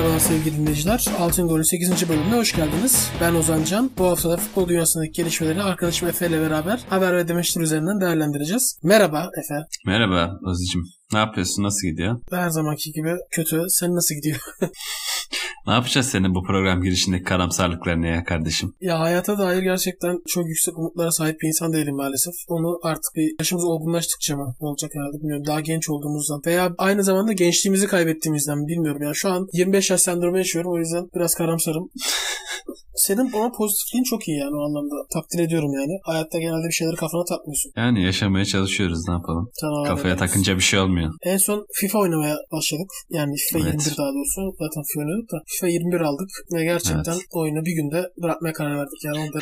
Merhabalar sevgili dinleyiciler. Altın Gol'ün 8. bölümüne hoş geldiniz. Ben Ozan Can. Bu hafta da futbol dünyasındaki gelişmeleri arkadaşım Efe ile beraber haber ve demeçler üzerinden değerlendireceğiz. Merhaba Efe. Merhaba Ozi'cim. Ne yapıyorsun? Nasıl gidiyor? Her zamanki gibi kötü. Sen nasıl gidiyor? ne yapacağız senin bu program girişindeki karamsarlıklarını ya kardeşim? Ya hayata dair gerçekten çok yüksek umutlara sahip bir insan değilim maalesef. Onu artık bir yaşımız olgunlaştıkça mı olacak herhalde bilmiyorum. Daha genç olduğumuzdan veya aynı zamanda gençliğimizi kaybettiğimizden bilmiyorum. Yani şu an 25 yaş sendromu yaşıyorum o yüzden biraz karamsarım. Senin bana pozitifliğin çok iyi yani o anlamda. Takdir ediyorum yani. Hayatta genelde bir şeyleri kafana takmıyorsun. Yani yaşamaya çalışıyoruz ne yapalım. Tamam, Kafaya evet. takınca bir şey olmuyor. En son FIFA oynamaya başladık. Yani FIFA Evet. 21 daha doğrusu. Zaten FIFA oynuyorduk da. FIFA 21 aldık. Ve gerçekten Evet. oyunu bir günde bırakmaya karar verdik. Yani onda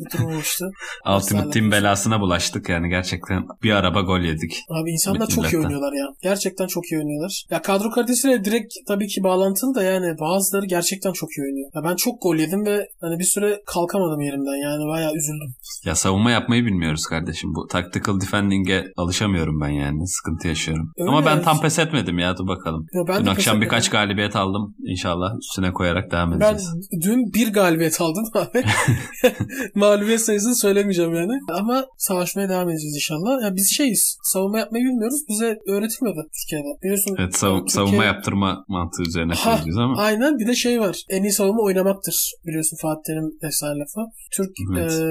bir durum olmuştu. Ultimate Team belasına bulaştık yani gerçekten bir araba gol yedik. Abi insanlar çok iyi oynuyorlar ya. Gerçekten çok iyi oynuyorlar. Ya kadro kalitesiyle direkt tabii ki bağlantılı da yani bazıları gerçekten çok iyi oynuyor. Ya ben çok gol yedim ve hani bir süre kalkamadım yerimden. Yani bayağı üzüldüm. Ya savunma yapmayı bilmiyoruz kardeşim. Bu tactical defending'e alışamıyorum ben yani. Sıkıntı yaşıyorum. Öyle Ama ben yani. tam pes etmedim ya dur bakalım. Ya ben Dün akşam birkaç galibiyet aldım. İnşallah üstüne koyarak devam Ben edeceğiz. dün bir galibiyet aldım abi. Mağlubiyet sayısını söylemeyeceğim yani. Ama savaşmaya devam edeceğiz inşallah. Ya biz şeyiz. Savunma yapmayı bilmiyoruz. Bize öğretilmedi Türkiye'de. Biliyorsun. Evet sav- Türkiye- savunma yaptırma mantığı üzerine Ha, ama. Aynen bir de şey var. En iyi savunma oynamaktır. Biliyorsun Fatih Terim efsane lafı. Türk Evet. e,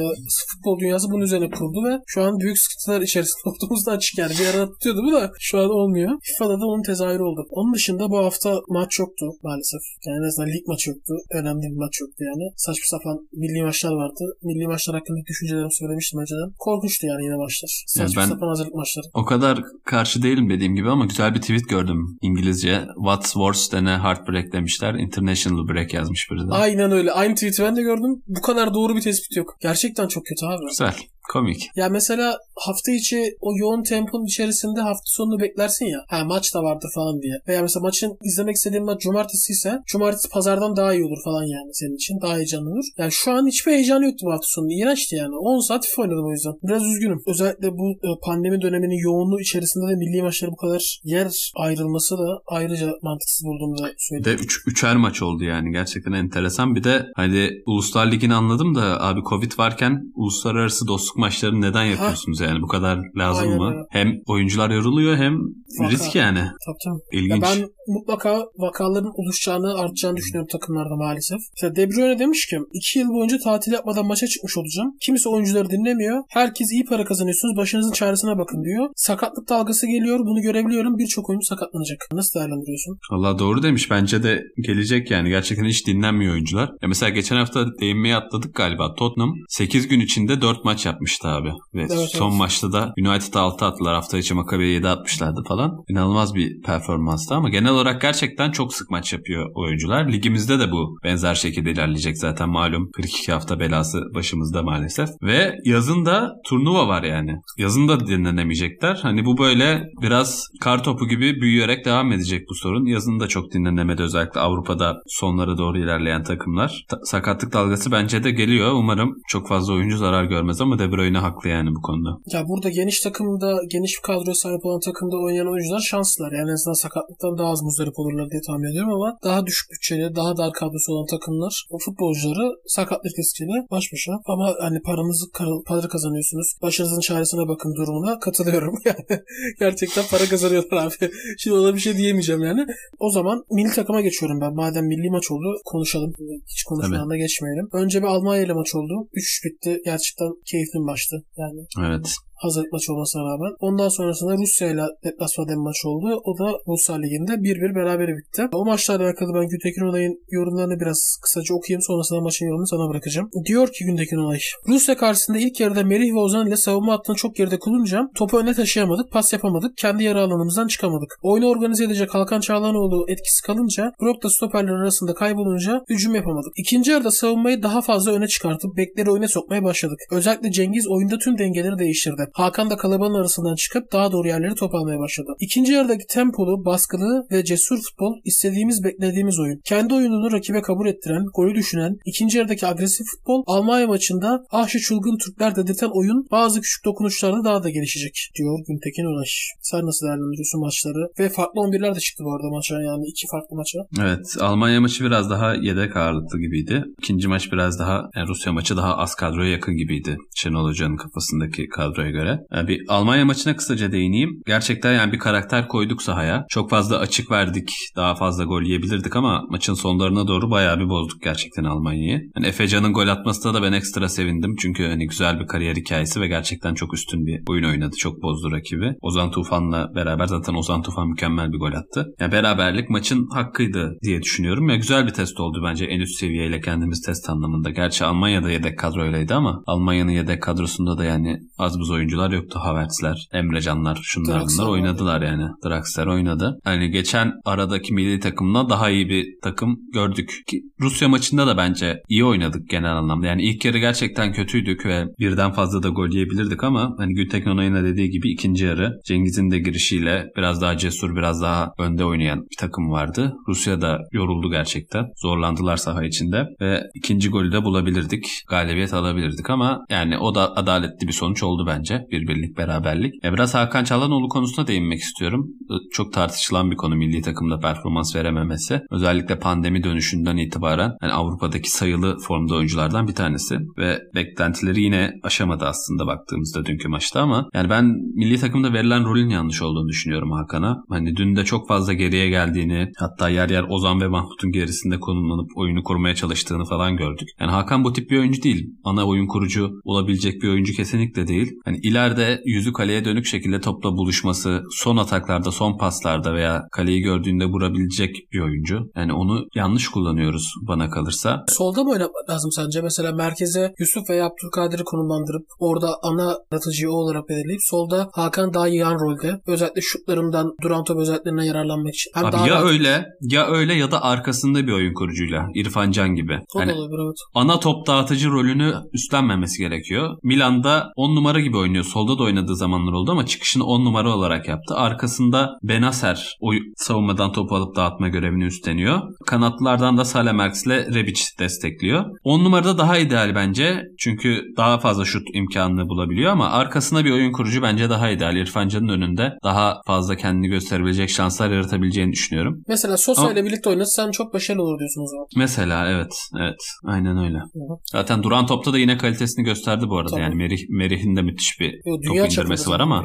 futbol dünyası bunun üzerine kuruldu ve şu an büyük sıkıntılar içerisinde olduğumuzdan açık yani. Bir ara tutuyordu bu da şu an olmuyor. FIFA'da da onun tezahürü oldu. Onun dışında bu hafta maç yoktu maalesef. Yani en azından lig maçı yoktu. Önemli bir maç yoktu yani. Saçma sapan milli maçlar vardı. Milli maçlar hakkındaki düşüncelerimi söylemiştim önceden. Korkunçtu yani yine maçlar. Saçma ben- sapan hazırlık maçları. O kadar karşı değilim dediğim gibi ama güzel bir tweet gördüm İngilizce. What's worse than a heartbreak demişler. International break yazmış biri de. Aynen öyle. Aynı tweet'i ben de gördüm. Bu kadar doğru bir tespit yok. Gerçekten çok kötü abi. Güzel. Komik. Ya mesela hafta içi o yoğun temponun içerisinde hafta sonunu beklersin ya. Ha maç da vardı falan diye. Veya mesela maçın izlemek istediğin maç cumartesi ise cumartesi pazardan daha iyi olur falan yani senin için. Daha heyecanlı olur. Yani şu an hiçbir heyecanı yoktu bu hafta sonu. İğrençti yani. 10 saat FIFA oynadım o yüzden. Biraz üzgünüm. Özellikle bu e, pandemi döneminin yoğunluğu içerisinde de milli maçlara bu kadar yer ayrılması da ayrıca mantıksız bulduğumu da Bir söyleyeyim. de üç, üçer maç oldu yani. Gerçekten enteresan. Bir de hadi Uluslar Ligi'ni anladım da abi Covid varken uluslararası dostluk maçlarını neden yapıyorsunuz yani? Bu kadar lazım Aynen mı? öyle. Hem oyuncular yoruluyor hem Vaka. risk yani. Tabii tabii. Ya İlginç. ben mutlaka vakaların oluşacağını, artacağını düşünüyorum takımlarda maalesef. Mesela De Bruyne demiş ki 2 yıl boyunca tatil yapmadan maça çıkmış olacağım. Kimse oyuncuları dinlemiyor. Herkes iyi para kazanıyorsunuz. Başınızın çaresine bakın diyor. Sakatlık dalgası geliyor. Bunu görebiliyorum. Birçok oyuncu sakatlanacak. Nasıl değerlendiriyorsun? Valla doğru demiş. Bence de gelecek yani. Gerçekten hiç dinlenmiyor oyuncular. Ya mesela geçen hafta değinmeye atladık galiba. Tottenham 8 gün içinde 4 maç yapmıştı abi. Ve Evet, son evet. maçta da United'a 6 attılar. Hafta içi Maccabi'ye 7 atmışlardı falan. İnanılmaz bir performanstı ama genel olarak gerçekten çok sık maç yapıyor oyuncular. Ligimizde de bu benzer şekilde ilerleyecek zaten malum. 42 hafta belası başımızda maalesef. Ve yazın da turnuva var yani. Yazın da dinlenemeyecekler. Hani bu böyle biraz kar topu gibi büyüyerek devam edecek bu sorun. Yazın da çok dinlenemedi özellikle Avrupa'da sonlara doğru ilerleyen takımlar. Ta- sakatlık dalgası bence de geliyor. Umarım çok fazla oyuncu zarar görmez ama De Bruyne haklı yani bu konuda. Ya burada geniş takımda, geniş bir kadroya sahip olan takımda oynayan oyuncular şanslılar. Yani en azından sakatlıktan daha az muzdarip olurlar diye tahmin ediyorum ama daha düşük bütçeli, daha dar kadrosu olan takımlar o futbolcuları sakatlık riskiyle baş başa. Ama hani paranızı kar- para kazanıyorsunuz. Başınızın çaresine bakın durumuna katılıyorum. Yani gerçekten para kazanıyorlar abi. Şimdi ona bir şey diyemeyeceğim yani. O zaman milli takıma geçiyorum ben. Madem milli maç oldu konuşalım. Hiç konuşmadan da geçmeyelim. Önce bir Almanya ile maç oldu. 3 bitti. Gerçekten keyifli bir maçtı. Yani Evet. Hazırlık maçı olmasına rağmen. Ondan sonrasında Rusya ile deplasmanda bir maç oldu. O da Rusya Ligi'nde 1-1 berabere bitti. O maçlarla alakalı ben Güntekin Olay'ın yorumlarını biraz kısaca okuyayım. Sonrasında maçın yorumunu sana bırakacağım. Diyor ki Güntekin Olay. Rusya karşısında ilk yarıda Merih ve Ozan ile savunma hattını çok geride kullanınca topu öne taşıyamadık, pas yapamadık, kendi yarı alanımızdan çıkamadık. Oyunu organize edecek Hakan Çağlanoğlu etkisi kalınca Brok da stoperler arasında kaybolunca hücum yapamadık. İkinci yarıda savunmayı daha fazla öne çıkartıp bekleri oyuna sokmaya başladık. Özellikle Cengiz oyunda tüm dengeleri değiştirdi. Hakan da kalabalığın arasından çıkıp daha doğru yerleri top almaya başladı. İkinci yarıdaki tempolu, baskılı ve cesur futbol istediğimiz beklediğimiz oyun. Kendi oyununu rakibe kabul ettiren, golü düşünen, ikinci yarıdaki agresif futbol Almanya maçında ahşi çılgın Türkler dedirten oyun bazı küçük dokunuşlarla daha da gelişecek diyor Güntekin Önaş. Sen nasıl değerlendiriyorsun maçları? Ve farklı 11'ler de çıktı bu arada maça yani iki farklı maça. Evet Almanya maçı biraz daha yedek ağırlıklı gibiydi. İkinci maç biraz daha yani Rusya maçı daha az kadroya yakın gibiydi. Şenol Hoca'nın kafasındaki kadroya göre. Yani bir Almanya maçına kısaca değineyim. Gerçekten yani bir karakter koyduk sahaya. Çok fazla açık verdik. Daha fazla gol yiyebilirdik ama maçın sonlarına doğru bayağı bir bozduk gerçekten Almanya'yı. Yani Efecan'ın gol atmasına da ben ekstra sevindim. Çünkü hani güzel bir kariyer hikayesi ve gerçekten çok üstün bir oyun oynadı. Çok bozdu rakibi. Ozan Tufan'la beraber zaten Ozan Tufan mükemmel bir gol attı. Yani beraberlik maçın hakkıydı diye düşünüyorum. Ya güzel bir test oldu bence en üst seviyeyle kendimiz test anlamında. Gerçi Almanya'da yedek kadroyleydi ama Almanya'nın yedek kadrosunda da yani az buz oyuncular yoktu. Havertzler, Emrecanlar, şunlar Draxler bunlar oynadılar yani. Draxler oynadı. Hani geçen aradaki milli takımla daha iyi bir takım gördük. Ki Rusya maçında da bence iyi oynadık genel anlamda. Yani ilk yarı gerçekten kötüydük ve birden fazla da gol yiyebilirdik ama hani Gültekin Onay'ın da dediği gibi ikinci yarı Cengiz'in de girişiyle biraz daha cesur, biraz daha önde oynayan bir takım vardı. Rusya da yoruldu gerçekten. Zorlandılar saha içinde ve ikinci golü de bulabilirdik. Galibiyet alabilirdik ama yani o da adaletli bir sonuç oldu bence. Bir birlik beraberlik. Ya biraz Hakan Çalhanoğlu konusuna değinmek istiyorum. Çok tartışılan bir konu milli takımda performans verememesi. Özellikle pandemi dönüşünden itibaren yani Avrupa'daki sayılı formda oyunculardan bir tanesi ve beklentileri yine aşamadı aslında baktığımızda dünkü maçta ama yani ben milli takımda verilen rolün yanlış olduğunu düşünüyorum Hakan'a. Hani dün de çok fazla geriye geldiğini hatta yer yer Ozan ve Mahmut'un gerisinde konumlanıp oyunu korumaya çalıştığını falan gördük. Yani Hakan bu tip bir oyuncu değil. Ana oyun kurucu olabilecek bir oyuncu kesinlikle değil. Hani ileride yüzü kaleye dönük şekilde topla buluşması, son ataklarda, son paslarda veya kaleyi gördüğünde vurabilecek bir oyuncu. Yani onu yanlış kullanıyoruz bana kalırsa. Solda mı oynamak lazım sence? Mesela merkeze Yusuf veya Abdülkadir'i konumlandırıp orada ana yaratıcıyı o olarak belirleyip solda Hakan daha yan rolde. Özellikle şutlarından, duran top özelliklerinden yararlanmak için. Hem Abi daha ya rahat- öyle ya öyle ya da arkasında bir oyun kurucuyla İrfan Can gibi. O da Hani olabilir evet. ana top dağıtıcı rolünü üstlenmemesi gerekiyor. Milan'da 10 numara gibi oynuyor. Solda da oynadığı zamanlar oldu ama çıkışını 10 numara olarak yaptı. Arkasında Benacer o savunmadan topu alıp dağıtma görevini üstleniyor. Kanatlılardan da Salemers ile Rebic destekliyor. 10 numarada daha ideal bence. Çünkü daha fazla şut imkanını bulabiliyor ama arkasına bir oyun kurucu bence daha ideal. İrfan Can'ın önünde daha fazla kendini gösterebilecek şanslar yaratabileceğini düşünüyorum. Mesela Sosa Ama- ile birlikte oynatsan çok başarılı olur diyorsun o zaman. Mesela evet evet aynen öyle. hı. Zaten duran topta da yine kalitesini gösterdi bu arada. Tabii. Yani Merih, Merih'in de müthiş bir Yo, top dünya indirmesi var ama.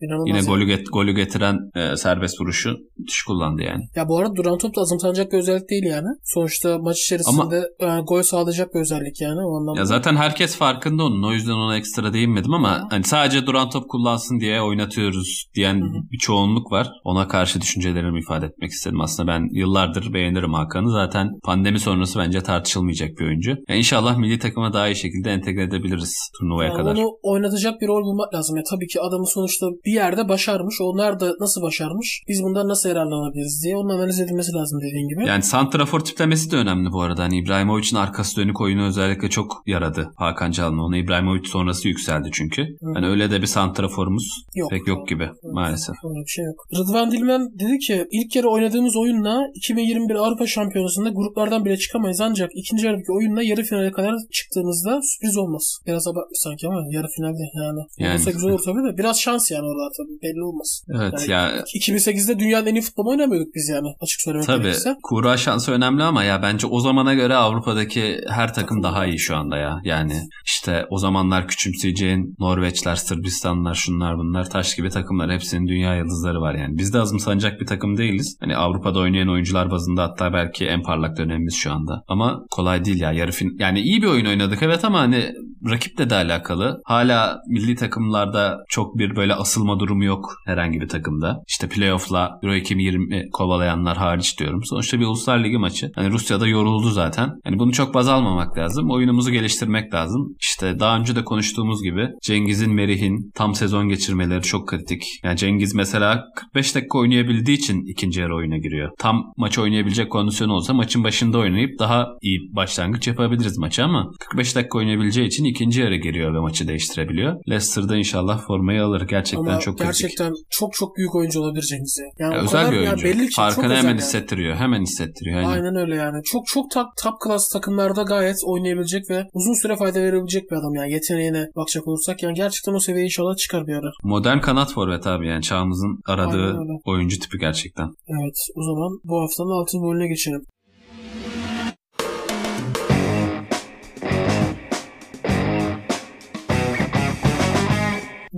İnanılmaz yine yani. golü, get, golü getiren e, serbest vuruşu müthiş kullandı yani. Ya bu arada duran top da azımsanacak bir özellik değil yani. Sonuçta maç içerisinde yani gol sağlayacak bir özellik yani o anlamda. Ya zaten herkes farkında onun. O yüzden ona ekstra değinmedim ama hani sadece duran top kullansın diye oynatıyoruz diyen Hı hı. bir çoğunluk var. Ona karşı düşüncelerimi ifade etmek istedim. Aslında ben yıllardır beğenirim Hakan'ı. Zaten pandemi sonrası bence tartışılmayacak bir oyuncu. Ya inşallah milli takıma daha iyi şekilde entegre edebiliriz turnuvaya Yani kadar. onu oynatacak bir rol bulmak lazım. Ya tabii ki adamı sonuçta bir yerde başarmış. Onlar da nasıl başarmış? Biz bundan nasıl yararlanabiliriz diye onun analiz edilmesi lazım dediğin gibi. Yani santrafor tiplemesi de önemli bu arada. Hani İbrahimovic'in arkası dönük oyunu özellikle çok yaradı Hakan Çalhanoğlu'na. İbrahimovic sonrası yükseldi çünkü. Hani öyle de bir santraforumuz Yok. pek yok gibi maalesef. Öyle bir şey yok. Rıdvan Dilmen dedi ki ilk yarı oynadığımız oyunla 2021 Avrupa Şampiyonası'nda gruplardan bile çıkamayız ancak ikinci yarıdaki oyunla yarı finale kadar çıktığımızda sürpriz olmaz. Biraz abartmış sanki ama yarı finalde yani. Yani. Olursa güzel olur tabii de biraz şans yani orada tabii belli olmaz. Evet Yani ya 2008'de dünyanın en iyi futbolu oynamıyorduk biz yani açık söylemek Tabii gerekirse. kura şansı önemli ama ya bence o zamana göre Avrupa'daki her takım daha iyi şu anda ya. Yani işte o zamanlar küçümseyeceğin Norveçler, Sırbistanlar, şunlar bunlar taş gibi takımlar. Hepsinin dünya yıldızları var yani. Biz de azımsanacak bir takım değiliz. Hani Avrupa'da oynayan oyuncular bazında hatta belki en parlak dönemimiz şu anda. Ama kolay değil ya. Yarı fin yani iyi bir oyun oynadık evet ama hani rakiple de alakalı. Hala milli takımlarda çok bir böyle asılma durumu yok herhangi bir takımda. İşte playoff'la Euro 2020 kovalayanlar hariç diyorum. Sonuçta bir Uluslar Ligi maçı. Hani Rusya'da yoruldu zaten. Hani bunu çok baz almamak lazım. Oyunumuzu geliştirmek lazım. İşte daha önce de konuştuğumuz gibi Cengiz'in, Merih'in tam sezon geçirmeleri çok kritik. Yani Cengiz mesela 45 dakika oynayabildiği için ikinci yarı oyuna giriyor. Tam maç oynayabilecek kondisyonu olsa maçın başında oynayıp daha iyi başlangıç yapabiliriz maça ama 45 dakika oynayabileceği için ikinci yarı giriyor ve maçı değiştirebiliyor. Leicester'da inşallah formayı alır. Gerçekten Ama çok gerçekten kritik. çok çok büyük oyuncu olabilir Cengiz. ya. Yani Ya özel kadar- bir yani oyuncu. belli ki Farkını hemen yani. hissettiriyor. Hemen hissettiriyor. Aynen. Aynen öyle yani. Çok çok top, top class takımlarda gayet oynayabilecek ve uzun süre fayda verebilecek bir adam yani yeteneğine bakacak olursak yani gerçekten o seviyeye inşallah çıkar bir ara. Modern kanat forvet abi yani çağımızın aradığı oyuncu tipi gerçekten. Evet o zaman bu haftanın altın golüne geçelim.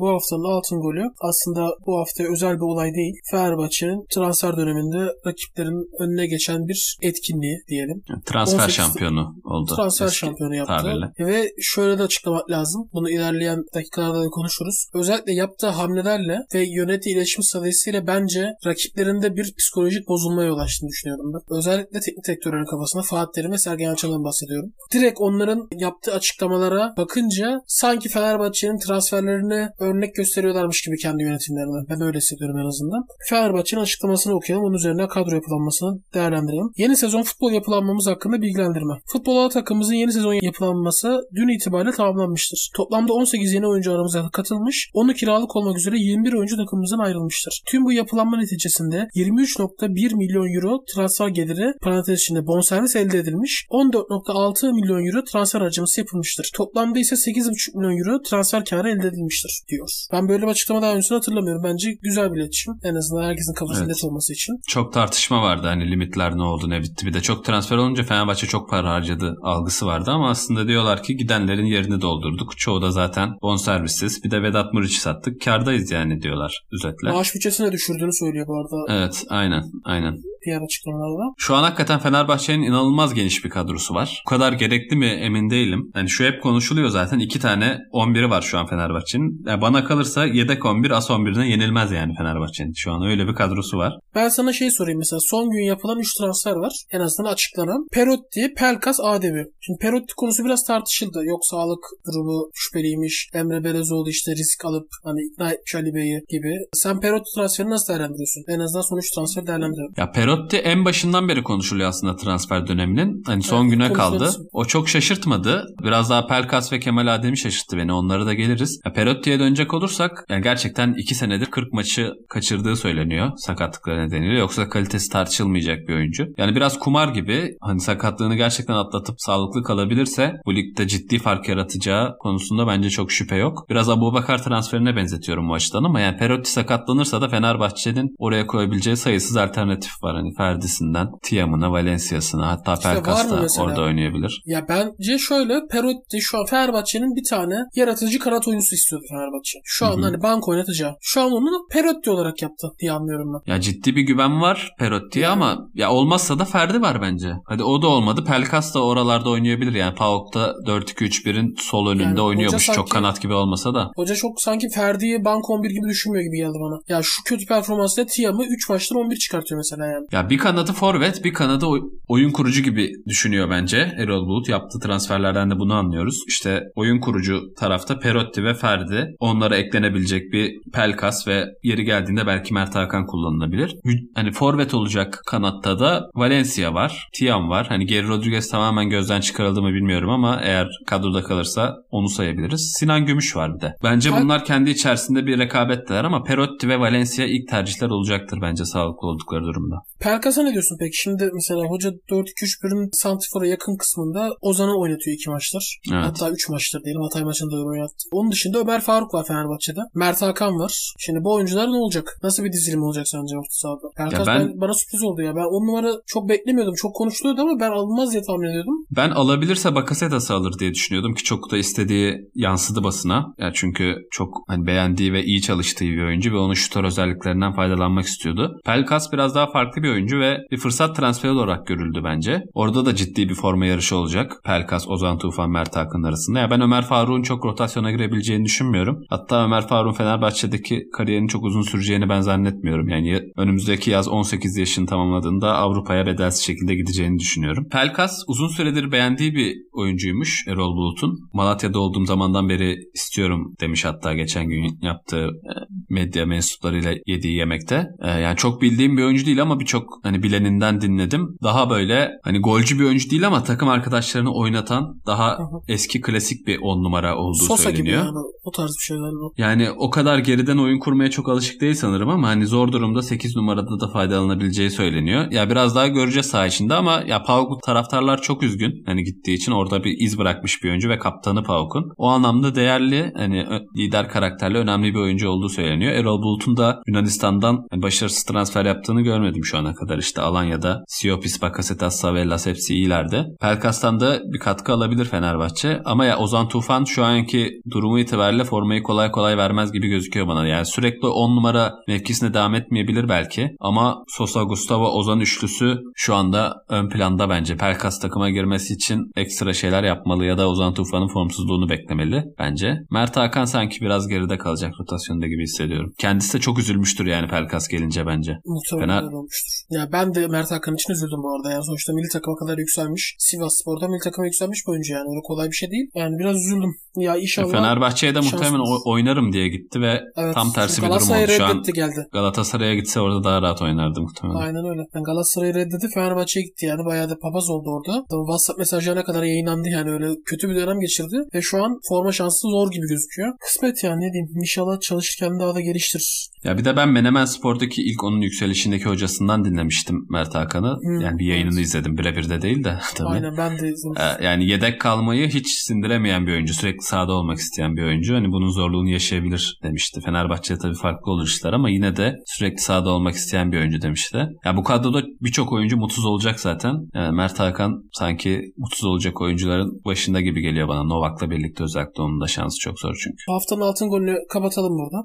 Bu haftanın altın golü aslında bu hafta özel bir olay değil. Fenerbahçe'nin transfer döneminde rakiplerin önüne geçen bir etkinliği diyelim. Transfer 18 şampiyonu oldu. transfer Eski şampiyonu yaptı. tabirle. Ve şöyle de açıklamak lazım. Bunu ilerleyen dakikalarda da konuşuruz. Özellikle yaptığı hamlelerle ve yönettiği iletişim stratejisiyle bence rakiplerinde bir psikolojik bozulmaya yol açtığını düşünüyorum ben. Özellikle teknik direktörlerin kafasında Fatih Terim ve Sergen Yalçın'dan bahsediyorum. Direkt onların yaptığı açıklamalara bakınca sanki Fenerbahçe'nin transferlerini örnek gösteriyorlarmış gibi kendi yönetimlerine. Ben öyle hissediyorum en azından. Fenerbahçe'nin açıklamasını okuyalım. Onun üzerine kadro yapılanmasını değerlendirelim. Yeni sezon futbol yapılanmamız hakkında bilgilendirme. Futbol A takımımızın yeni sezon yapılanması dün itibariyle tamamlanmıştır. Toplamda 18 yeni oyuncu aramıza katılmış. Onu kiralık olmak üzere 21 oyuncu takımımızdan ayrılmıştır. Tüm bu yapılanma neticesinde 23.1 milyon euro transfer geliri parantez içinde bonservis elde edilmiş. 14.6 milyon euro transfer harcaması yapılmıştır. Toplamda ise 8.5 milyon euro transfer karı elde edilmiştir diyor. Ben böyle bir açıklama daha öncesini hatırlamıyorum. Bence güzel bir iletişim. En azından herkesin kafasında Evet. net olması için. Çok tartışma vardı hani limitler ne oldu ne bitti. Bir de çok transfer olunca Fenerbahçe çok para harcadı algısı vardı ama aslında diyorlar ki gidenlerin yerini doldurduk. Çoğu da zaten bonservissiz. Bir de Vedat Muriç'i sattık. Kardayız yani diyorlar özetle. Maaş bütçesine düşürdüğünü söylüyor bu arada Evet aynen aynen. diğer açıklamalarda. Şu an hakikaten Fenerbahçe'nin inanılmaz geniş bir kadrosu var. Bu kadar gerekli mi emin değilim. Yani şu hep konuşuluyor zaten. iki tane 11'i var şu an Fenerbahçe'nin. Yani bana kalırsa yedek 11 as 11'ine yenilmez yani Fenerbahçe'nin. Şu an öyle bir kadrosu var. Ben sana şey sorayım mesela son gün yapılan 3 transfer var. En azından açıklanan. Perotti, Pelkas, Adevi. Şimdi Perotti konusu biraz tartışıldı. Yok sağlık durumu şüpheliymiş. Emre Belezoğlu işte risk alıp hani ikna etmiş Ali Bey'i gibi. Sen Perotti transferini nasıl değerlendiriyorsun? En azından son 3 transfer değerlendiriyorum. Ya Perotti en başından beri konuşuluyor aslında transfer döneminin. Hani son Evet, güne kaldı. O çok şaşırtmadı. Biraz daha Pelkas ve Kemal Adem'i şaşırttı beni. Onlara da geliriz. Ya Perotti'ye dönecek olursak yani gerçekten 2 senedir 40 maçı kaçırdığı söyleniyor sakatlıkları nedeniyle. Yoksa kalitesi tartışılmayacak bir oyuncu. Yani biraz kumar gibi hani sakatlığını gerçekten atlatıp sağlıklı kalabilirse bu ligde ciddi fark yaratacağı konusunda bence çok şüphe yok. Biraz Abubakar transferine benzetiyorum bu açıdan ama yani Perotti sakatlanırsa da Fenerbahçe'nin oraya koyabileceği sayısız alternatif var. Hani Ferdi'sinden Tiam'ına, Valencia'sına hatta İşte Pelkas da orada oynayabilir. Ya bence şöyle Perotti şu an Fenerbahçe'nin bir tane yaratıcı kanat oyuncusu istiyordu Fenerbahçe. Şu an hani bank oynatacağı. Şu an onu Perotti olarak yaptı diye anlıyorum ben. Ya ciddi bir güven var Perotti'ye Yani. ama ya olmazsa da Ferdi var bence. Hadi o da olmadı. Pelkas da oralarda oynayabilir. Yani PAOK'ta 4-2-3-1'in sol önünde Yani oynuyormuş. sanki- Çok kanat gibi olmasa da. Hoca çok sanki Ferdi'yi bank 11 gibi düşünmüyor gibi geldi bana. Ya şu kötü performansla Tiam'ı 3 maçtan 11 çıkartıyor mesela yani. Ya bir kanadı forvet, bir kanadı oy- oyun kurucu gibi düşünüyor bence. Erol Bulut yaptığı transferlerden de bunu anlıyoruz. İşte oyun kurucu tarafta Perotti ve Ferdi. Onlara eklenebilecek bir Pelkas ve yeri geldiğinde belki Mert Hakan kullanılabilir. Hani forvet olacak kanatta da Valencia var, Tiam var. Hani Geri Rodriguez tamamen gözden çıkarıldı mı bilmiyorum ama eğer kadroda kalırsa onu sayabiliriz. Sinan Gümüş var bir de. Bence Ben- bunlar kendi içerisinde bir rekabetteler ama Perotti ve Valencia ilk tercihler olacaktır bence sağlıklı oldukları durumda. Pelkas'a ne diyorsun peki? Şimdi mesela hoca 4-2-3-1'in Santifor'a yakın kısmında Ozan'ı oynatıyor 2 maçlar. Evet. Hatta 3 maçtır diyelim. Hatay maçında da oynattı. Onun dışında Ömer Faruk var Fenerbahçe'de. Mert Hakan var. Şimdi bu oyuncular ne olacak? Nasıl bir dizilim olacak sence orta sahada? Pelkas ben- ben... bana sürpriz oldu ya. Ben on numara çok beklemiyordum. Çok konuşuluyordu ama ben alınmaz diye tahmin ediyordum. Ben alabilirse Bakasetas'ı alır diye düşünüyordum ki çok da istediği yansıdı basına. Ya çünkü çok hani beğendiği ve iyi çalıştığı bir oyuncu ve onun şutör özelliklerinden faydalanmak istiyordu. Pelkas biraz daha farklı bir oyuncu ve bir fırsat transferi olarak görüldü bence. Orada da ciddi bir forma yarışı olacak. Pelkas, Ozan Tufan, Mert Hakan arasında. Ya ben Ömer Faruk'un çok rotasyona girebileceğini düşünmüyorum. Hatta Ömer Faruk'un Fenerbahçe'deki kariyerinin çok uzun süreceğini ben zannetmiyorum. Yani önümüzdeki yaz 18 yaşını tamamladığında Avrupa'ya bedelsiz şekilde gideceğini düşünüyorum. Pelkas uzun süredir beğendiği bir oyuncuymuş Erol Bulut'un. Malatya'da olduğum zamandan beri istiyorum demiş hatta geçen gün yaptığı medya mensuplarıyla yediği yemekte. Ee, yani çok bildiğim bir oyuncu değil ama birçok hani bileninden dinledim. Daha böyle hani golcü bir oyuncu değil ama takım arkadaşlarını oynatan daha Hı hı. eski klasik bir on numara olduğu Sosa gibi söyleniyor. yani o tarz bir şeyler. o. Yani o kadar geriden oyun kurmaya çok alışık değil sanırım ama hani zor durumda 8 numarada da faydalanabileceği söyleniyor. Ya biraz daha göreceğiz saha içinde ama ya Pauk taraftarlar çok üzgün. Hani gittiği için orada bir iz bırakmış bir oyuncu ve kaptanı Pauk'un. O anlamda değerli hani lider karakterli önemli bir oyuncu olduğu söyleniyor. Erol Bulut'un da Yunanistan'dan başarısız transfer yaptığını görmedim şu ana kadar. İşte Alanya'da Siopis, Bakasetas, Savellas hepsi iyilerde. Pelkas'tan da bir katkı alabilir Fenerbahçe. Ama ya Ozan Tufan şu anki durumu itibariyle formayı kolay kolay vermez gibi gözüküyor bana. Yani sürekli 10 numara mevkisine devam etmeyebilir belki. Ama Sosa, Gustavo, Ozan üçlüsü şu anda ön planda bence. Pelkas takıma girmesi için ekstra şeyler yapmalı ya da Ozan Tufan'ın formsuzluğunu beklemeli bence. Mert Hakan sanki biraz geride kalacak rotasyonda gibi hissediyorum. Kendisi de çok üzülmüştür yani Pelkas gelince bence. Muhtemelen öyle olmuştur. Ya ben de Mert Hakan için üzüldüm bu arada. Yani sonuçta milli takıma kadar yükselmiş. Sivas Spor'da milli takıma yükselmiş bir oyuncu yani. Öyle kolay bir şey değil. Yani biraz üzüldüm. Ya inşallah. Fenerbahçe'ye de muhtemelen oynarım diye gitti ve Evet, tam tersi bir durum oldu. Şu an geldi. Galatasaray'a gitse orada daha rahat oynardı muhtemelen. Aynen öyle. Yani Galatasaray'ı reddetti. Fenerbahçe'ye gitti yani. Bayağı da papaz oldu orada. WhatsApp mesajlarına kadar yayınlandı yani. Öyle kötü bir dönem geçirdi. Ve şu an forma şansı zor gibi gözüküyor. Kısmet yani ne diyeyim. İnşallah çalışırken daha da geliştirir. Ya bir de ben Menemen Spor'daki ilk onun yükselişindeki hocasından dinlemiştim Mert Hakan'ı. Hı, yani bir yayınını evet. izledim birebir de değil de tabii. Aynen ben de izledim. Ee, Yani yedek kalmayı hiç sindiremeyen bir oyuncu. Sürekli sahada olmak isteyen bir oyuncu. Hani bunun zorluğunu yaşayabilir demişti. Fenerbahçe'de tabii farklı olur işler ama yine de sürekli sahada olmak isteyen bir oyuncu demişti. Ya bu kadroda birçok oyuncu mutsuz olacak zaten. Yani Mert Hakan sanki mutsuz olacak oyuncuların başında gibi geliyor bana. Novak'la birlikte özellikle onun da şansı çok zor çünkü. Haftanın altın golünü kapatalım burada.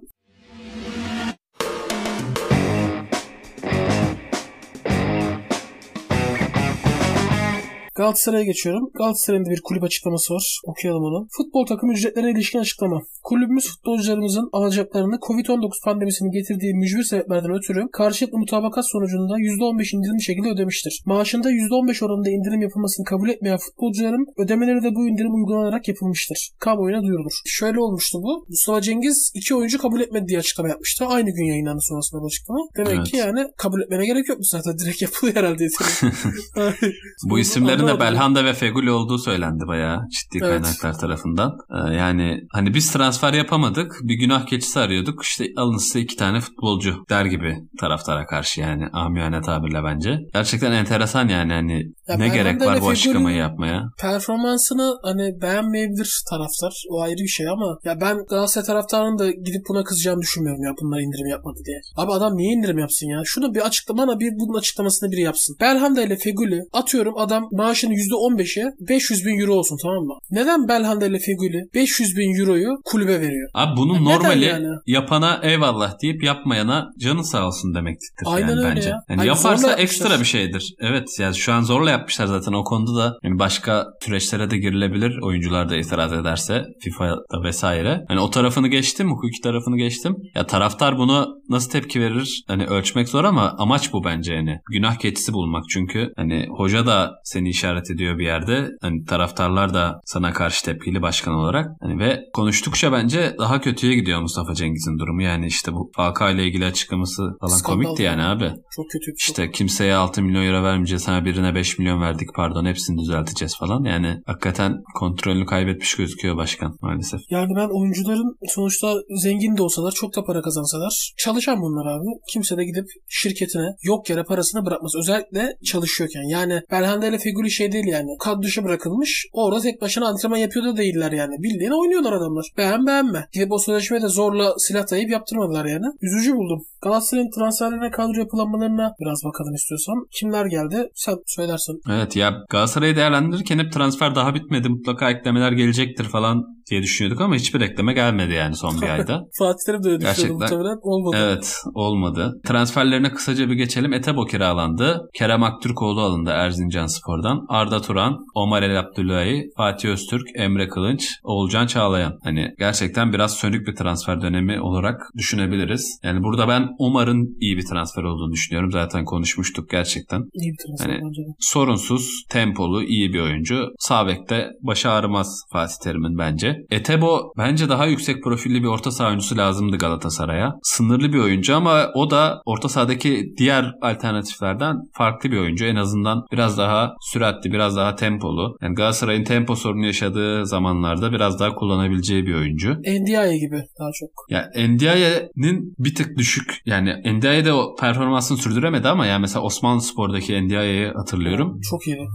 Galatasaray'a geçiyorum. Galatasaray'ın da bir kulüp açıklaması var. Okuyalım onu. Futbol takım ücretlerine ilişkin açıklama. Kulübümüz futbolcularımızın alacaklarını Covid-19 pandemisinin getirdiği mücbir sebeplerden ötürü karşılıklı mutabakat sonucunda %15 indirimli şekilde ödemiştir. Maaşında %15 oranında indirim yapılmasını kabul etmeyen futbolcuların ödemeleri de bu indirim uygulanarak yapılmıştır. Kamuoyuna duyurulur. Şöyle olmuştu bu. Mustafa Cengiz iki oyuncu kabul etmedi diye açıklama yapmıştı. Aynı gün yayınlandı sonrasında bu açıklama. Demek Evet. ki yani kabul etmene gerek yokmuş zaten. Direkt yapılıyor herhalde. Bu isimlerin de Anlamadım. Belhanda ve Feguli olduğu söylendi bayağı ciddi Evet. kaynaklar tarafından. Ee, yani hani biz transfer yapamadık. Bir günah keçisi arıyorduk. İşte alın size iki tane futbolcu der gibi taraftara karşı yani amiyane tabirle bence. Gerçekten enteresan yani hani Ya ne gerek var bu açıklamayı yapmaya. performansını hani beğenmeyebilir taraftar. O ayrı bir şey ama ya ben Galatasaray taraftarının da gidip buna kızacağını düşünmüyorum ya bunlar indirim yapmadı diye. Abi adam niye indirim yapsın ya? Şunu bir açıklama bana bir bunun açıklamasını biri yapsın. Belhanda ile Feguli atıyorum adam maaşının %15'e 500 bin euro olsun tamam mı? Neden Belhanda ile Feguli 500 bin euroyu kulübe veriyor? Abi bunun Ya neden normali yani? yapana eyvallah deyip yapmayana canı sağ olsun demektir Aynen yani öyle bence. ya. Yani yaparsa ekstra bir şeydir. Evet yani şu an zorla yapmışlar zaten o konuda da yani başka süreçlere de girilebilir. Oyuncular da itiraz ederse FIFA'da vesaire. Hani o tarafını geçtim, hukuki tarafını geçtim. Ya taraftar bunu nasıl tepki verir? Hani ölçmek zor ama amaç bu bence yani. Günah keçisi bulmak çünkü hani hoca da seni işaret ediyor bir yerde. Hani taraftarlar da sana karşı tepkili başkan olarak. Hani ve konuştukça bence daha kötüye gidiyor Mustafa Cengiz'in durumu. Yani işte bu Falcao ile ilgili açıklaması falan Skandal komikti yani abi. Çok kötü. Çok İşte kimseye 6 milyon euro vermeyeceğiz. Sana birine 5 milyon verdik pardon hepsini düzelteceğiz falan. Yani hakikaten kontrolünü kaybetmiş gözüküyor başkan maalesef. Yani ben oyuncuların sonuçta zengin de olsalar çok da para kazansalar çalışan bunlar abi. Kimse de gidip şirketine yok yere parasını bırakmaz. Özellikle çalışıyorken. Yani Belhanda ile Feguli şey değil yani. Kad dışı bırakılmış. Orada tek başına antrenman yapıyor da değiller yani. Bildiğin oynuyorlar adamlar. Beğen beğenme. Gidip o sözleşmeyi de zorla silah dayayıp yaptırmadılar yani. Üzücü buldum. Galatasaray'ın transferlerine kadro yapılanmalarına biraz bakalım istiyorsam. Kimler geldi? Sen söylersin. Evet ya Galatasaray'ı değerlendirirken hep transfer daha bitmedi mutlaka eklemeler gelecektir falan diye düşünüyorduk ama hiçbir ekleme gelmedi yani son bir ayda. Fatih Terim de öyle düşünüyordu Gerçekten. muhtemelen. Olmadı. Evet olmadı. Transferlerine kısaca bir geçelim. Etebo kiralandı. Kerem Aktürkoğlu alındı Erzincan Spor'dan. Arda Turan, Omar El Abdullahi, Fatih Öztürk, Emre Kılınç, Oğulcan Çağlayan. Hani gerçekten biraz sönük bir transfer dönemi olarak düşünebiliriz. Yani burada ben Omar'ın iyi bir transfer olduğunu düşünüyorum. Zaten konuşmuştuk gerçekten. İyi bir transfer Hani- bence. Sorunsuz, tempolu, iyi bir oyuncu. Sağ bekte başı ağrımaz Fatih Terim'in bence. Biri. Etebo bence daha yüksek profilli bir orta saha oyuncusu lazımdı Galatasaray'a. Sınırlı bir oyuncu ama o da orta sahadaki diğer alternatiflerden farklı bir oyuncu. En azından biraz daha süratli, biraz daha tempolu. Yani Galatasaray'ın tempo sorunu yaşadığı zamanlarda biraz daha kullanabileceği bir oyuncu. Ndiaye gibi daha çok. Ya Ndiaye'nin bir tık düşük. Yani Ndiaye de o performansını sürdüremedi ama yani mesela Osmanlı Spor'daki Ndiaye'yi hatırlıyorum. Çok iyiydi.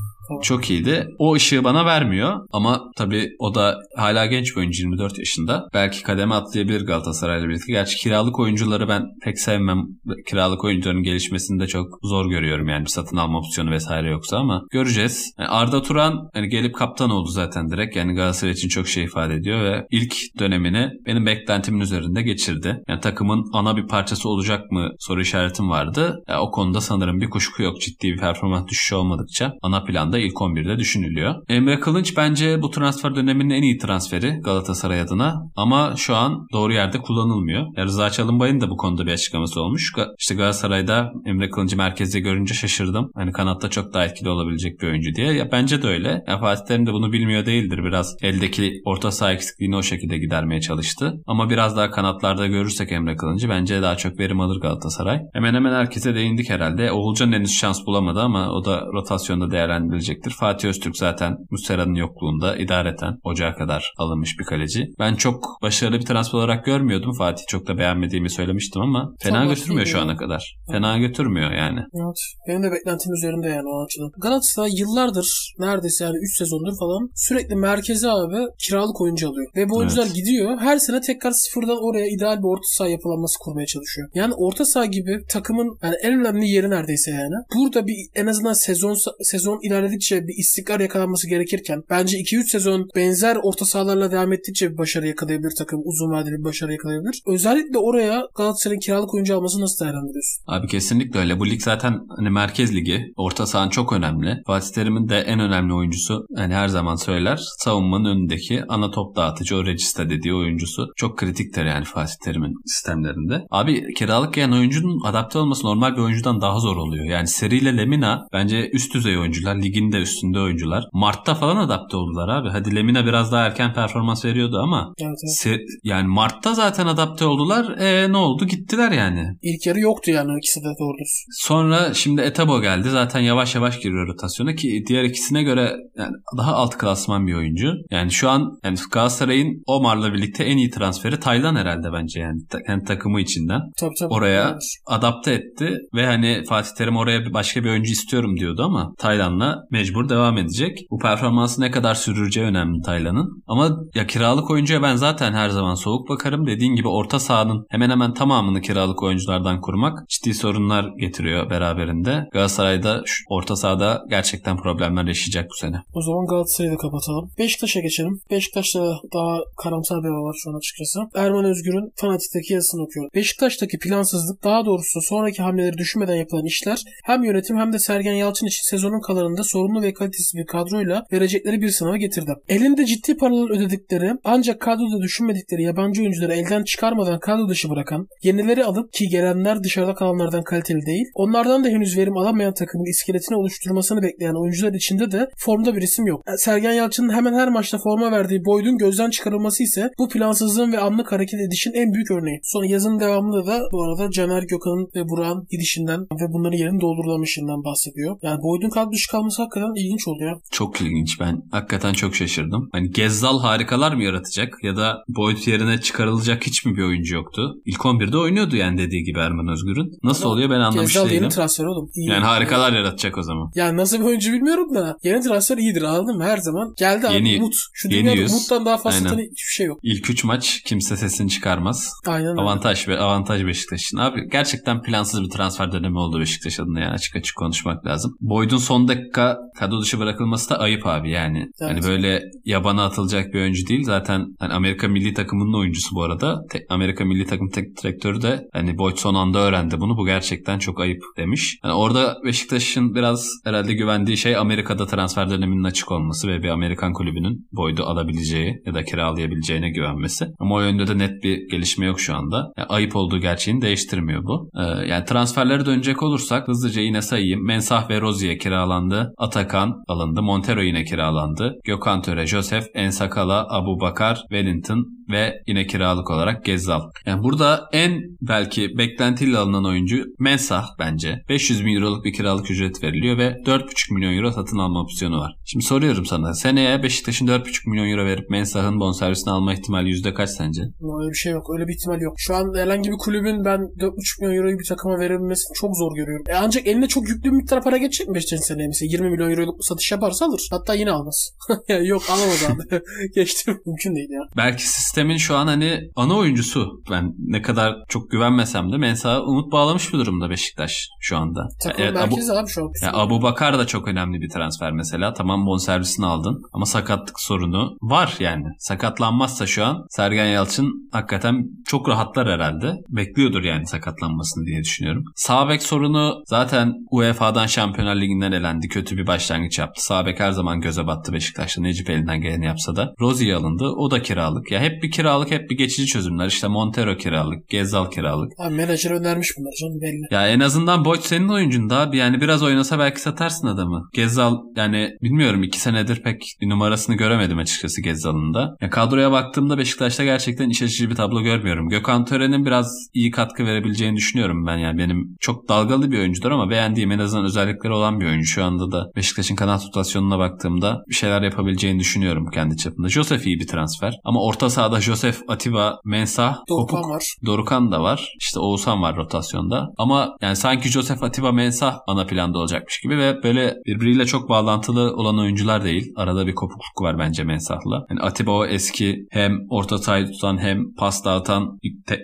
Çok iyiydi. O ışığı bana vermiyor ama tabii o da hala genç bir oyuncu 24 yaşında. Belki kademe atlayabilir Galatasaray'la birlikte. Gerçi kiralık oyuncuları ben pek sevmem. Kiralık oyuncuların gelişmesini de çok zor görüyorum yani bir satın alma opsiyonu vesaire yoksa ama göreceğiz. Yani Arda Turan hani gelip kaptan oldu zaten direkt. Yani Galatasaray için çok şey ifade ediyor ve ilk dönemini benim beklentimin üzerinde geçirdi. Yani takımın ana bir parçası olacak mı soru işaretim vardı. Yani o konuda sanırım bir kuşku yok. Ciddi bir performans düşüşü olmadıkça ana planda ilk 11'de düşünülüyor. Emre Kılınç bence bu transfer döneminin en iyi transferi Galatasaray adına ama şu an doğru yerde kullanılmıyor. Ya Çalınbay'ın da bu konuda bir açıklaması olmuş. İşte Galatasaray'da Emre Kılınç'ı merkezde görünce şaşırdım. Hani kanatta çok daha etkili olabilecek bir oyuncu diye. Ya bence de öyle. Ya Fatih Terim de bunu bilmiyor değildir. Biraz eldeki orta saha eksikliğini o şekilde gidermeye çalıştı. Ama biraz daha kanatlarda görürsek Emre Kılınç'ı bence daha çok verim alır Galatasaray. Hemen hemen herkese değindik herhalde. Oğulcan henüz şans bulamadı ama o da rotasyonda değerlendirilecek gelecektir. Fatih Öztürk zaten Muslera'nın yokluğunda idareten ocağa kadar alınmış bir kaleci. Ben çok başarılı bir transfer olarak görmüyordum. Fatih çok da beğenmediğimi söylemiştim ama fena çok götürmüyor şu ana kadar. Fena götürmüyor yani. Evet. Benim de beklentim üzerinde yani o açıdan. Galatasaray yıllardır neredeyse yani 3 sezondur falan sürekli merkeze abi kiralık oyuncu alıyor. Ve bu oyuncular evet. gidiyor. Her sene tekrar sıfırdan oraya ideal bir orta saha yapılanması kurmaya çalışıyor. Yani orta saha gibi takımın yani en önemli yeri neredeyse yani. Burada bir en azından sezon sezon ilerledikçe bir istikrar yakalanması gerekirken bence 2-3 sezon benzer orta sahalarla devam ettikçe bir başarı yakalayabilir takım. Uzun vadeli bir başarı yakalayabilir. Özellikle oraya Galatasaray'ın kiralık oyuncu alması nasıl değerlendiriyorsun? Abi kesinlikle öyle. Bu lig zaten hani merkez ligi. Orta sahan çok önemli. Fatih Terim'in de en önemli oyuncusu hani her zaman söyler. Savunmanın önündeki ana top dağıtıcı o regista dediği oyuncusu. Çok kritiktir yani Fatih Terim'in sistemlerinde. Abi kiralık gelen oyuncunun adapte olması normal bir oyuncudan daha zor oluyor. Yani Seri ile Lemina bence üst düzey oyuncular. Ligin de üstünde oyuncular. Mart'ta falan adapte oldular abi. Hadi Lemina biraz daha erken performans veriyordu ama evet, evet. yani Mart'ta zaten adapte oldular. E ne oldu? Gittiler yani. İlk yarı yoktu yani ikisi de doğru. Sonra şimdi Etabo geldi. Zaten yavaş yavaş giriyor rotasyona ki diğer ikisine göre yani daha alt klasman bir oyuncu. Yani şu an yani Galatasaray'ın Omar'la birlikte en iyi transferi Taylan herhalde bence yani. yani takımı içinden. Tabii, tabii. Oraya evet. adapte etti ve hani Fatih Terim oraya başka bir oyuncu istiyorum diyordu ama Taylan'la mecbur devam edecek. Bu performansı ne kadar sürüreceği önemli Taylan'ın. Ama ya kiralık oyuncuya ben zaten her zaman soğuk bakarım. Dediğin gibi orta sahanın hemen hemen tamamını kiralık oyunculardan kurmak ciddi sorunlar getiriyor beraberinde. Galatasaray'da şu orta sahada gerçekten problemler yaşayacak bu sene. O zaman Galatasaray'ı da kapatalım. Beşiktaş'a geçelim. Beşiktaş'ta daha karamsar bir hava var şu an açıkçası. Erman Özgür'ün Fanatik'teki yazısını okuyorum. Beşiktaş'taki plansızlık daha doğrusu sonraki hamleleri düşünmeden yapılan işler hem yönetim hem de Sergen Yalçın için sezonun kalanında sorunlu ve kalitesiz bir kadroyla verecekleri bir sınava getirdi. Elinde ciddi paralar ödedikleri ancak kadroda düşünmedikleri yabancı oyuncuları elden çıkarmadan kadro dışı bırakan, yenileri alıp ki gelenler dışarıda kalanlardan kaliteli değil, onlardan da henüz verim alamayan takımın iskeletini oluşturmasını bekleyen oyuncular içinde de formda bir isim yok. Sergen Yalçın'ın hemen her maçta forma verdiği Boyd'un gözden çıkarılması ise bu plansızlığın ve anlık hareket edişin en büyük örneği. Sonra yazın devamında da bu arada Caner Gökhan'ın ve Burak'ın gidişinden ve bunların yerini doldurulamışından bahsediyor. Yani Boyd'un kadro dışı kalması hakikaten ilginç oluyor. Çok ilginç. Ben hakikaten çok şaşırdım. Hani Gezzal harikalar mı yaratacak ya da Boyd yerine çıkarılacak hiç mi bir oyuncu yoktu? İlk 11'de oynuyordu yani dediği gibi Erman Özgür'ün. Nasıl Ama oluyor ben anlamış Gezzal değilim. yeni transfer oğlum. İyi. Yani harikalar yaratacak o zaman. Yani nasıl bir oyuncu bilmiyorum da yeni transfer iyidir anladın mı? Her zaman geldi yeni, abi umut. Şu yeni dünyada yüz. umuttan daha fazla satan hiçbir şey yok. İlk 3 maç kimse sesini çıkarmaz. Aynen. Avantaj, ve avantaj Beşiktaş'ın. Abi gerçekten plansız bir transfer dönemi oldu Beşiktaş adına yani açık açık konuşmak lazım. Boyd'un son dakika kadro dışı bırakılması da ayıp abi yani. Evet. Hani böyle yabana atılacak bir oyuncu değil. Zaten hani Amerika milli takımının oyuncusu bu arada. Te- Amerika milli takım tek direktörü de hani Boyd son anda öğrendi bunu. Bu gerçekten çok ayıp demiş. Yani orada Beşiktaş'ın biraz herhalde güvendiği şey Amerika'da transfer döneminin açık olması ve bir Amerikan kulübünün Boyd'u alabileceği ya da kiralayabileceğine güvenmesi. Ama o yönde de net bir gelişme yok şu anda. Yani ayıp olduğu gerçeğini değiştirmiyor bu. Ee, yani transferlere dönecek olursak hızlıca yine sayayım. Mensah ve Rozier kiralandı. Atakan alındı. Montero yine kiralandı. Gökhan Töre, Joseph, Ensakala, Abu Bakar, Wellington ve yine kiralık olarak Gezzal. Yani burada en belki beklentiyle alınan oyuncu Mensah bence. 500 bin euroluk bir kiralık ücret veriliyor ve 4,5 milyon euro satın alma opsiyonu var. Şimdi soruyorum sana. Seneye Beşiktaş'ın 4,5 milyon euro verip Mensah'ın bonservisini alma ihtimali yüzde kaç sence? Öyle bir şey yok. Öyle bir ihtimal yok. Şu an herhangi bir kulübün ben 4,5 milyon euroyu bir takıma verebilmesini çok zor görüyorum. E ancak eline çok yüklü bir miktar para geçecek mi Beşiktaş'ın seneye? Mesela 20 milyon euroluk bir satış yaparsa alır. Hatta yine almaz. yok alamaz abi. Geçti. Mümkün değil ya. Belki sistemin şu an hani ana oyuncusu. Ben ne kadar çok güvenmesem de Mensah'a umut bağlamış bir durumda Beşiktaş şu anda. Takım Evet, merkezi abi şu an. Ya Abu Bakar da çok önemli bir transfer mesela. Tamam bonservisini aldın ama sakatlık sorunu var yani. Sakatlanmazsa şu an Sergen Yalçın hakikaten çok rahatlar herhalde. Bekliyordur yani sakatlanmasını diye düşünüyorum. Sağ bek sorunu zaten UEFA'dan Şampiyonlar Ligi'nden elendi. Kötü bir başlangıç yaptı. Sağ bek her zaman göze battı Beşiktaş'ta. Necip elinden geleni yapsa da. Rozi'yi alındı. O da kiralık. Ya hep bir kiralık hep bir geçici çözümler. İşte Montero kiralık. Gezzal kiralık. Abi menajer önermiş bunlar canım belli. Ya en azından Boyd senin oyuncun da abi. Yani biraz oynasa belki satarsın adamı. Gezzal yani bilmiyorum iki senedir pek bir numarasını göremedim açıkçası Gezzal'ın da. Ya kadroya baktığımda Beşiktaş'ta gerçekten iç açıcı bir tablo görmüyorum. Gökhan Tören'in biraz iyi katkı verebileceğini düşünüyorum ben. Yani benim çok dalgalı bir oyuncudur ama beğendiğim en azından özellikleri olan bir oyuncu. Şu anda da Beşiktaş'ın kanat rotasyonuna baktığımda bir şeyler yapabileceğini düşünüyorum kendi çapında. Josef iyi bir transfer. Ama orta sahada Josef, Atiba, Mensah, Dorukan Kopuk, var. Dorukan da var. İşte Oğuzhan var rotasyonda. Ama yani sanki Joseph Atiba Mensah ana planda olacakmış gibi ve böyle birbiriyle çok bağlantılı olan oyuncular değil. Arada bir kopukluk var bence Mensah'la. Yani Atiba o eski hem orta sahayı tutan hem pas dağıtan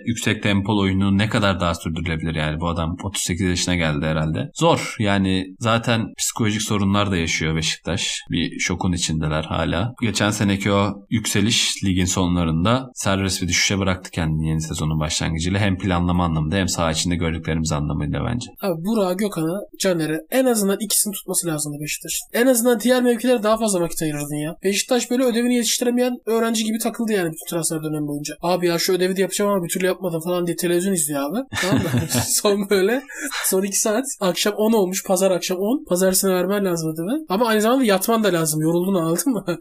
yüksek tempolu oyunu ne kadar daha sürdürülebilir yani bu adam 38 yaşına geldi herhalde. Zor yani zaten psikolojik sorunlar da yaşıyor Beşiktaş. Bir şokun içindeler hala. Geçen seneki o yükseliş ligin sonlarında serbest bir düşüşe bıraktı kendini yeni sezonun başlangıcıyla. Hem planlama anlamında hem saha içinde gördüklerimiz anlamıyla bence. Abi Burak, Gökhan'a, Caner'e en azından ikisini tutması lazımdı Beşiktaş'ın. En azından diğer mevkilere daha fazla vakit ayırırdın ya. Beşiktaş böyle ödevini yetiştiremeyen öğrenci gibi takıldı yani bütün transfer dönemi boyunca. Abi ya şu ödevi de yapacağım ama bir türlü yapmadım falan diye televizyon izliyor abi. Tamam mı? son böyle son iki saat akşam 10 olmuş pazar akşam 10. Pazartesine vermen lazım ödevi. Ama aynı zamanda yatman da lazım. Yoruldun anladın mı?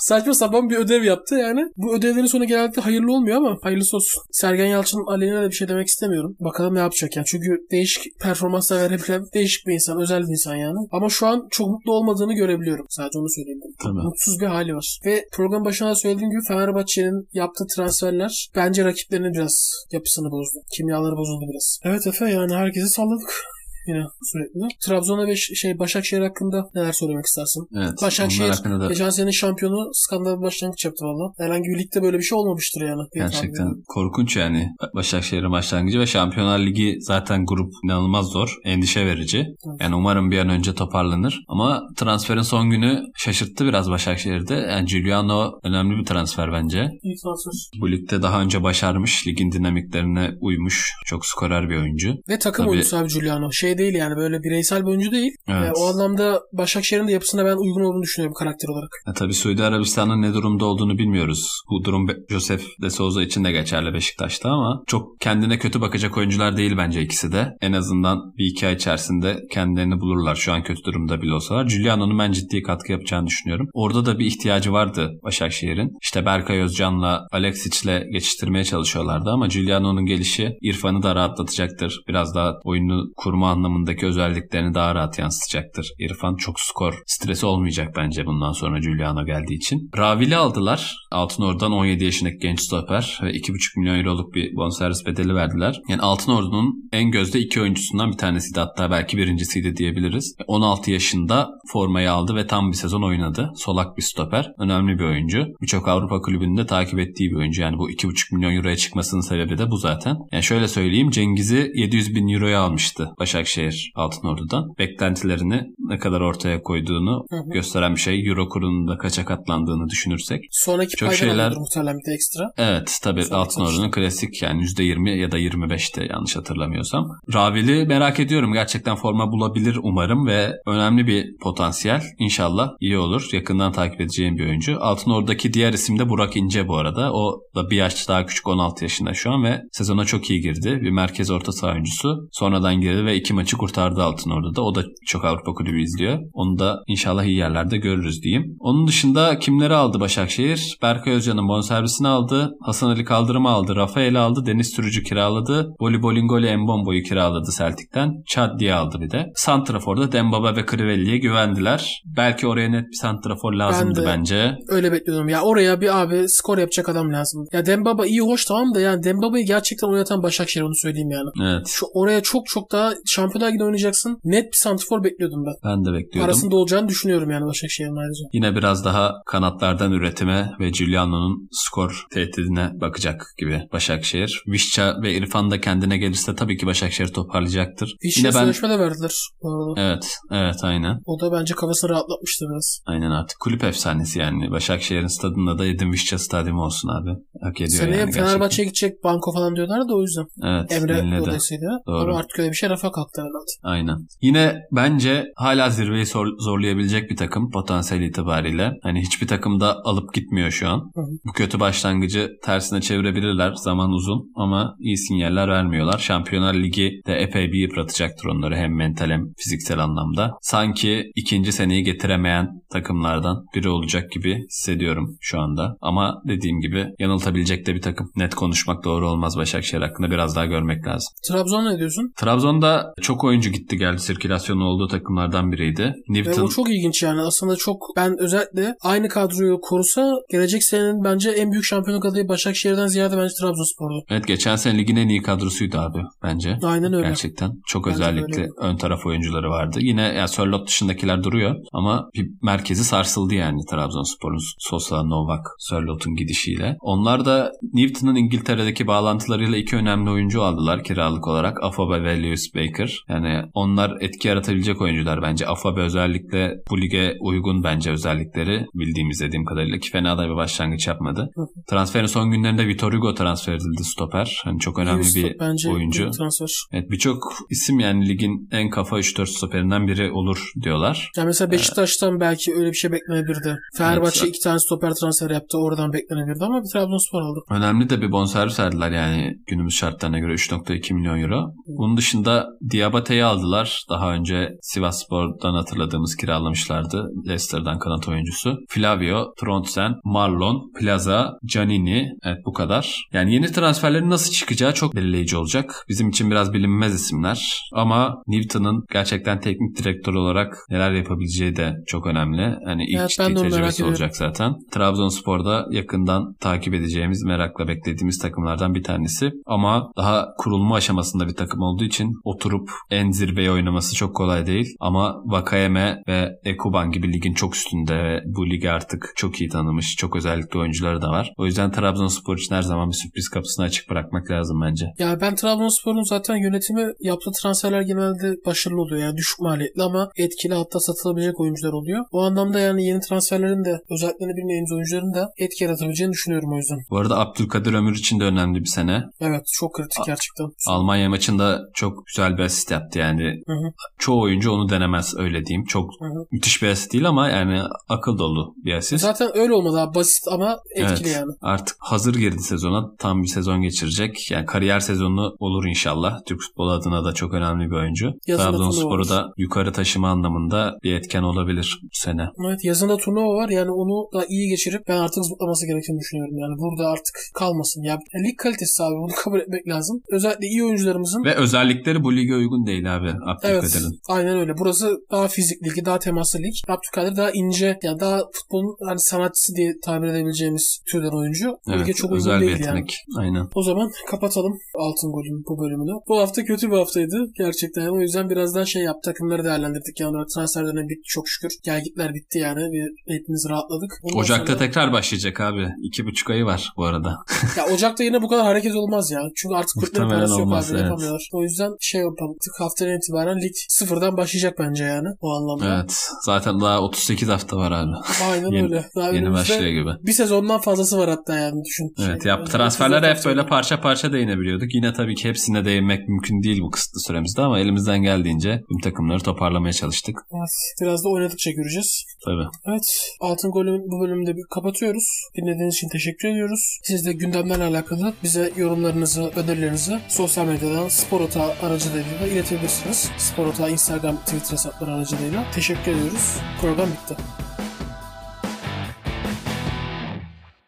Saçma sapan bir ödev yaptı yani. Bu ödevlerin sonu genellikle hayırlı olmuyor ama hayırlısı olsun. Sergen Yalçın aleyhine de bir şey demek istemiyorum. Bakalım ne yapacak yani. Çünkü değişik performanslar verebilen değişik bir insan. Özel bir insan yani. Ama şu an çok mutlu olmadığını görebiliyorum. Sadece onu söyleyebilirim. Tabii. Mutsuz bir hali var. Ve program başına söylediğim gibi Fenerbahçe'nin yaptığı transferler bence rakiplerinin biraz yapısını bozdu. Kimyaları bozuldu biraz. Evet Efe yani herkesi salladık. Yine sürekli. Trabzon'a ve şey Başakşehir hakkında neler söylemek istersin? Evet. Başakşehir da geçen senenin şampiyonu skandal başlangıç yaptı valla. Herhangi bir ligde böyle bir şey olmamıştır yani. Gerçekten ediyorum. korkunç yani Başakşehir'in başlangıcı ve Şampiyonlar Ligi zaten grup inanılmaz zor. Endişe verici. Evet. Yani umarım bir an önce toparlanır. Ama transferin son günü şaşırttı biraz Başakşehir'de. Yani Giuliano önemli bir transfer bence. İyi transfer. Bu ligde daha önce başarmış. Ligin dinamiklerine uymuş. Çok skorer bir oyuncu. Ve takım Tabii. oyuncusu abi Giuliano. Şey değil yani böyle bireysel bir oyuncu değil. Evet. Ee, o anlamda Başakşehir'in de yapısına ben uygun olduğunu düşünüyorum karakter olarak. E tabii Suudi Arabistan'ın ne durumda olduğunu bilmiyoruz. Bu durum Josef de Souza için de geçerli Beşiktaş'ta ama çok kendine kötü bakacak oyuncular değil bence ikisi de. En azından bir iki ay içerisinde kendilerini bulurlar. Şu an kötü durumda bile olsalar. Giuliano'nun ben ciddi katkı yapacağını düşünüyorum. Orada da bir ihtiyacı vardı Başakşehir'in. İşte Berkay Özcan'la Alexic'le geçiştirmeye çalışıyorlardı ama Giuliano'nun gelişi İrfan'ı da rahatlatacaktır. Biraz daha oyunu kurma anlamındaki özelliklerini daha rahat yansıtacaktır. İrfan çok skor stresi olmayacak bence bundan sonra Giuliano geldiği için. Ravil'i aldılar. Altınordu'dan 17 yaşındaki genç stoper ve 2,5 milyon euroluk bir bonservis bedeli verdiler. Yani Altınordu'nun en gözde iki oyuncusundan bir tanesiydi hatta belki birincisiydi diyebiliriz. 16 yaşında formayı aldı ve tam bir sezon oynadı. Solak bir stoper. Önemli bir oyuncu. Birçok Avrupa kulübünde takip ettiği bir oyuncu. Yani bu 2,5 milyon euroya çıkmasının sebebi de bu zaten. Yani şöyle söyleyeyim Cengiz'i 700 bin euroya almıştı Başakşehir Altınordu'dan. Beklentilerini ne kadar ortaya koyduğunu Hı hı. gösteren bir şey. Euro kurunun da kaça katlandığını düşünürsek. Sonraki Çok şeyler- muhtemelen bir de ekstra. Evet tabii Altınordu'nun klasik yani %20 ya da 25'te yanlış hatırlamıyorsam. Ravil'i merak ediyorum. Gerçekten forma bulabilir umarım ve önemli bir potansiyel. İnşallah iyi olur. Yakından takip edeceğim bir oyuncu. Altınordu'daki diğer isim de Burak İnce bu arada. O da bir yaş daha küçük 16 yaşında şu an ve sezona çok iyi girdi. Bir merkez orta saha oyuncusu. Sonradan girdi ve iki maçı maçı kurtardı Altın orada da. O da çok Avrupa kulübü izliyor. Onu da inşallah iyi yerlerde görürüz diyeyim. Onun dışında kimleri aldı Başakşehir? Berkay Özcan'ın bonservisini aldı. Hasan Ali Kaldırım'ı aldı. Rafael'i aldı. Deniz Türücü kiraladı. Voleybolingoli Embombo'yu kiraladı Celtic'ten. Chad diye aldı bir de. Santrafor'da Dembaba ve Crivelli'ye güvendiler. Belki oraya net bir santrafor lazımdı de bence. Öyle bekliyordum. Ya oraya bir abi skor yapacak adam lazım. Ya Dembaba iyi hoş tamam da yani Dembaba'yı gerçekten oynatan Başakşehir onu söyleyeyim yani. Evet. Şu oraya çok çok daha Şampiyonlar Ligi'nde oynayacaksın. Net bir santrafor bekliyordum ben. Ben de bekliyordum. Arasında olacağını düşünüyorum yani Başakşehir'in ayrıca. Yine biraz daha kanatlardan üretime ve Giuliano'nun skor tehdidine bakacak gibi Başakşehir. Vişça ve İrfan da kendine gelirse tabii ki Başakşehir toparlayacaktır. İşe Yine ben sözleşme de verdiler bu arada. Evet, evet aynen. O da bence kafasını rahatlatmıştır biraz. Aynen artık kulüp efsanesi yani. Başakşehir'in stadında da Edin Vişça stadyumu olsun abi. Hak ediyor Seneye yani Fenerbahçe'ye gidecek banko falan diyorlar da o yüzden. Evet, Emre dolayısıyla. Doğru. Ama artık öyle bir şey rafa kalktı herhalde. Aynen. Yine bence hala zirveyi zor- zorlayabilecek bir takım potansiyel itibariyle. Hani hiçbir takım da alıp gitmiyor şu an. Hı hı. Bu kötü başlangıcı tersine çevirebilirler. Zaman uzun ama iyi sinyaller vermiyorlar. Şampiyonlar Ligi de epey bir yıpratacaktır onları hem mental hem fiziksel anlamda. Sanki ikinci seneyi getiremeyen takımlardan biri olacak gibi hissediyorum şu anda. Ama dediğim gibi yanıltabilecek de bir takım. Net konuşmak doğru olmaz Başakşehir hakkında biraz daha görmek lazım. Trabzon ne diyorsun? Trabzon'da çok oyuncu gitti geldi. Sirkülasyonun olduğu takımlardan biriydi. Ve Newton o çok ilginç yani. Aslında çok ben özellikle aynı kadroyu korusa gelecek senenin bence en büyük şampiyonluk adayı Başakşehir'den ziyade bence Trabzonspor'du. Evet geçen sene ligin en iyi kadrosuydu abi bence. Aynen öyle. Gerçekten çok Bence özellikle öyle. ön taraf oyuncuları vardı. Yine ya Sörloth dışındakiler duruyor ama bir merkezi sarsıldı yani Trabzonspor'un Sosa, Novak, Sörloth'un gidişiyle. Onlar da Newton'un İngiltere'deki bağlantılarıyla iki önemli oyuncu aldılar kiralık olarak. Afobe ve Lewis Baker. Yani onlar etki yaratabilecek oyuncular bence. Afobe özellikle bu lige uygun bence özellikleri bildiğimiz dediğim kadarıyla ki fena da bir başlangıç yapmadı. Hı. Transferin son günlerinde Vitor Hugo transfer edildi stoper. Hani çok önemli bir bence oyuncu. transfer. Evet birçok isim yani ligin en kafa 3-4 stoperinden biri olur diyorlar. Ya mesela Beşiktaş'tan belki öyle bir şey beklenebilirdi. Fenerbahçe Evet. iki tane stoper transfer yaptı. Oradan beklenebilirdi ama bir Aldı. Önemli de bir bonservis verdiler yani günümüz şartlarına göre 3.2 milyon euro. Bunun dışında Diabate'yi aldılar. Daha önce Sivasspor'dan hatırladığımız kiralamışlardı. Leicester'dan kanat oyuncusu. Flavio, Trondsen, Marlon, Plaza, Canini. Evet bu kadar. Yani yeni transferlerin nasıl çıkacağı çok belirleyici olacak. Bizim için biraz bilinmez isimler. Ama Newton'ın gerçekten teknik direktör olarak neler yapabileceği de çok önemli. Hani ilk Evet, ciddi tecrübesi olacak zaten. Trabzonspor'da yakından takip edeceğimiz, merakla beklediğimiz takımlardan bir tanesi. Ama daha kurulma aşamasında bir takım olduğu için oturup en zirveye oynaması çok kolay değil. Ama Vakayeme ve Ekuban gibi ligin çok üstünde ve bu ligi artık çok iyi tanımış, çok özellikli oyuncuları da var. O yüzden Trabzonspor için her zaman bir sürpriz kapısını açık bırakmak lazım bence. Ya ben Trabzonspor'un zaten yönetimi yaptığı transferler genelde başarılı oluyor. Yani düşük maliyetli ama etkili hatta satılabilecek oyuncular oluyor. O anlamda yani yeni transferlerin de özelliklerini bilmediğimiz oyuncuların da etki yaratabileceğini düşünüyorum o yüzden. Bu arada Abdülkadir Ömür için de önemli bir sene. Evet çok kritik gerçekten. Almanya maçında çok güzel bir asist yaptı yani. Hı hı. Çoğu oyuncu onu denemez öyle diyeyim. Çok Hı hı. müthiş bir asist değil ama yani akıl dolu bir asist. Zaten öyle olmadı abi. Basit ama etkili Evet. yani. Artık hazır girdi sezona. Tam bir sezon geçirecek. Yani kariyer sezonu olur inşallah. Türk futbolu adına da çok önemli bir oyuncu. Yazında Trabzonspor'u da yukarı taşıma anlamında bir etken olabilir bu sene. Evet yazında turnuva var yani onu da iyi geçirip ben artık zıplaması gerektiğini düşünüyorum. Yani burada artık kalmasın. Ya lig kalitesi abi bunu kabul etmek lazım. Özellikle iyi oyuncularımızın Ve özellikleri bu lige uygun değil abi Evet. Abdülkadir'in. Aynen öyle. Burası daha fizik ligi, daha temaslı lig. Abdülkadir daha ince, yani daha futbolun hani sanatçısı diye tabir edebileceğimiz türden oyuncu. Bu lige Evet, çok uygun özel bir değil yetenek. yani. Aynen. O zaman kapatalım Altın Gol'ün bu bölümünü. Bu hafta kötü bir haftaydı gerçekten. O yüzden biraz daha şey yap takımları değerlendirdik. Yani transfer dönemi bitti çok şükür. Gelgitler bitti yani. Bir, hepimiz rahatladık. Ondan Ocakta sonra- tekrar başlayacak abi. İki buçuk ayı var bu arada. Ya Ocak'ta yine bu kadar hareket olmaz ya. Çünkü artık kulüplerin parası yok abi evet. yapamıyorlar. O yüzden şey yapalım. Haftadan itibaren lig sıfırdan başlayacak bence yani o anlamda. Evet. Zaten daha 38 hafta var abi. Aynen Yeni- öyle. Daha Yeni başlıyor gibi. Bir sezondan fazlası var hatta yani düşün. Evet Şey, ya yani transferlere hep 30 böyle parça parça değinebiliyorduk. Yine tabii ki hepsine değinmek mümkün değil bu kısıtlı süremizde ama elimizden geldiğince tüm takımları toparlamaya çalıştık. Evet, biraz da oynadıkça göreceğiz. Tabii. Evet. Altın Gol'ün bu bölümde bir kapatıyoruz. Dinlediğiniz için teşekkür ediyoruz. Siz de gündemlerle alakalı bize yorumlarınızı, önerilerinizi sosyal medyadan Sporota aracılığıyla iletebilirsiniz. Sporota Instagram, Twitter hesapları aracılığıyla. Teşekkür ediyoruz. Program bitti.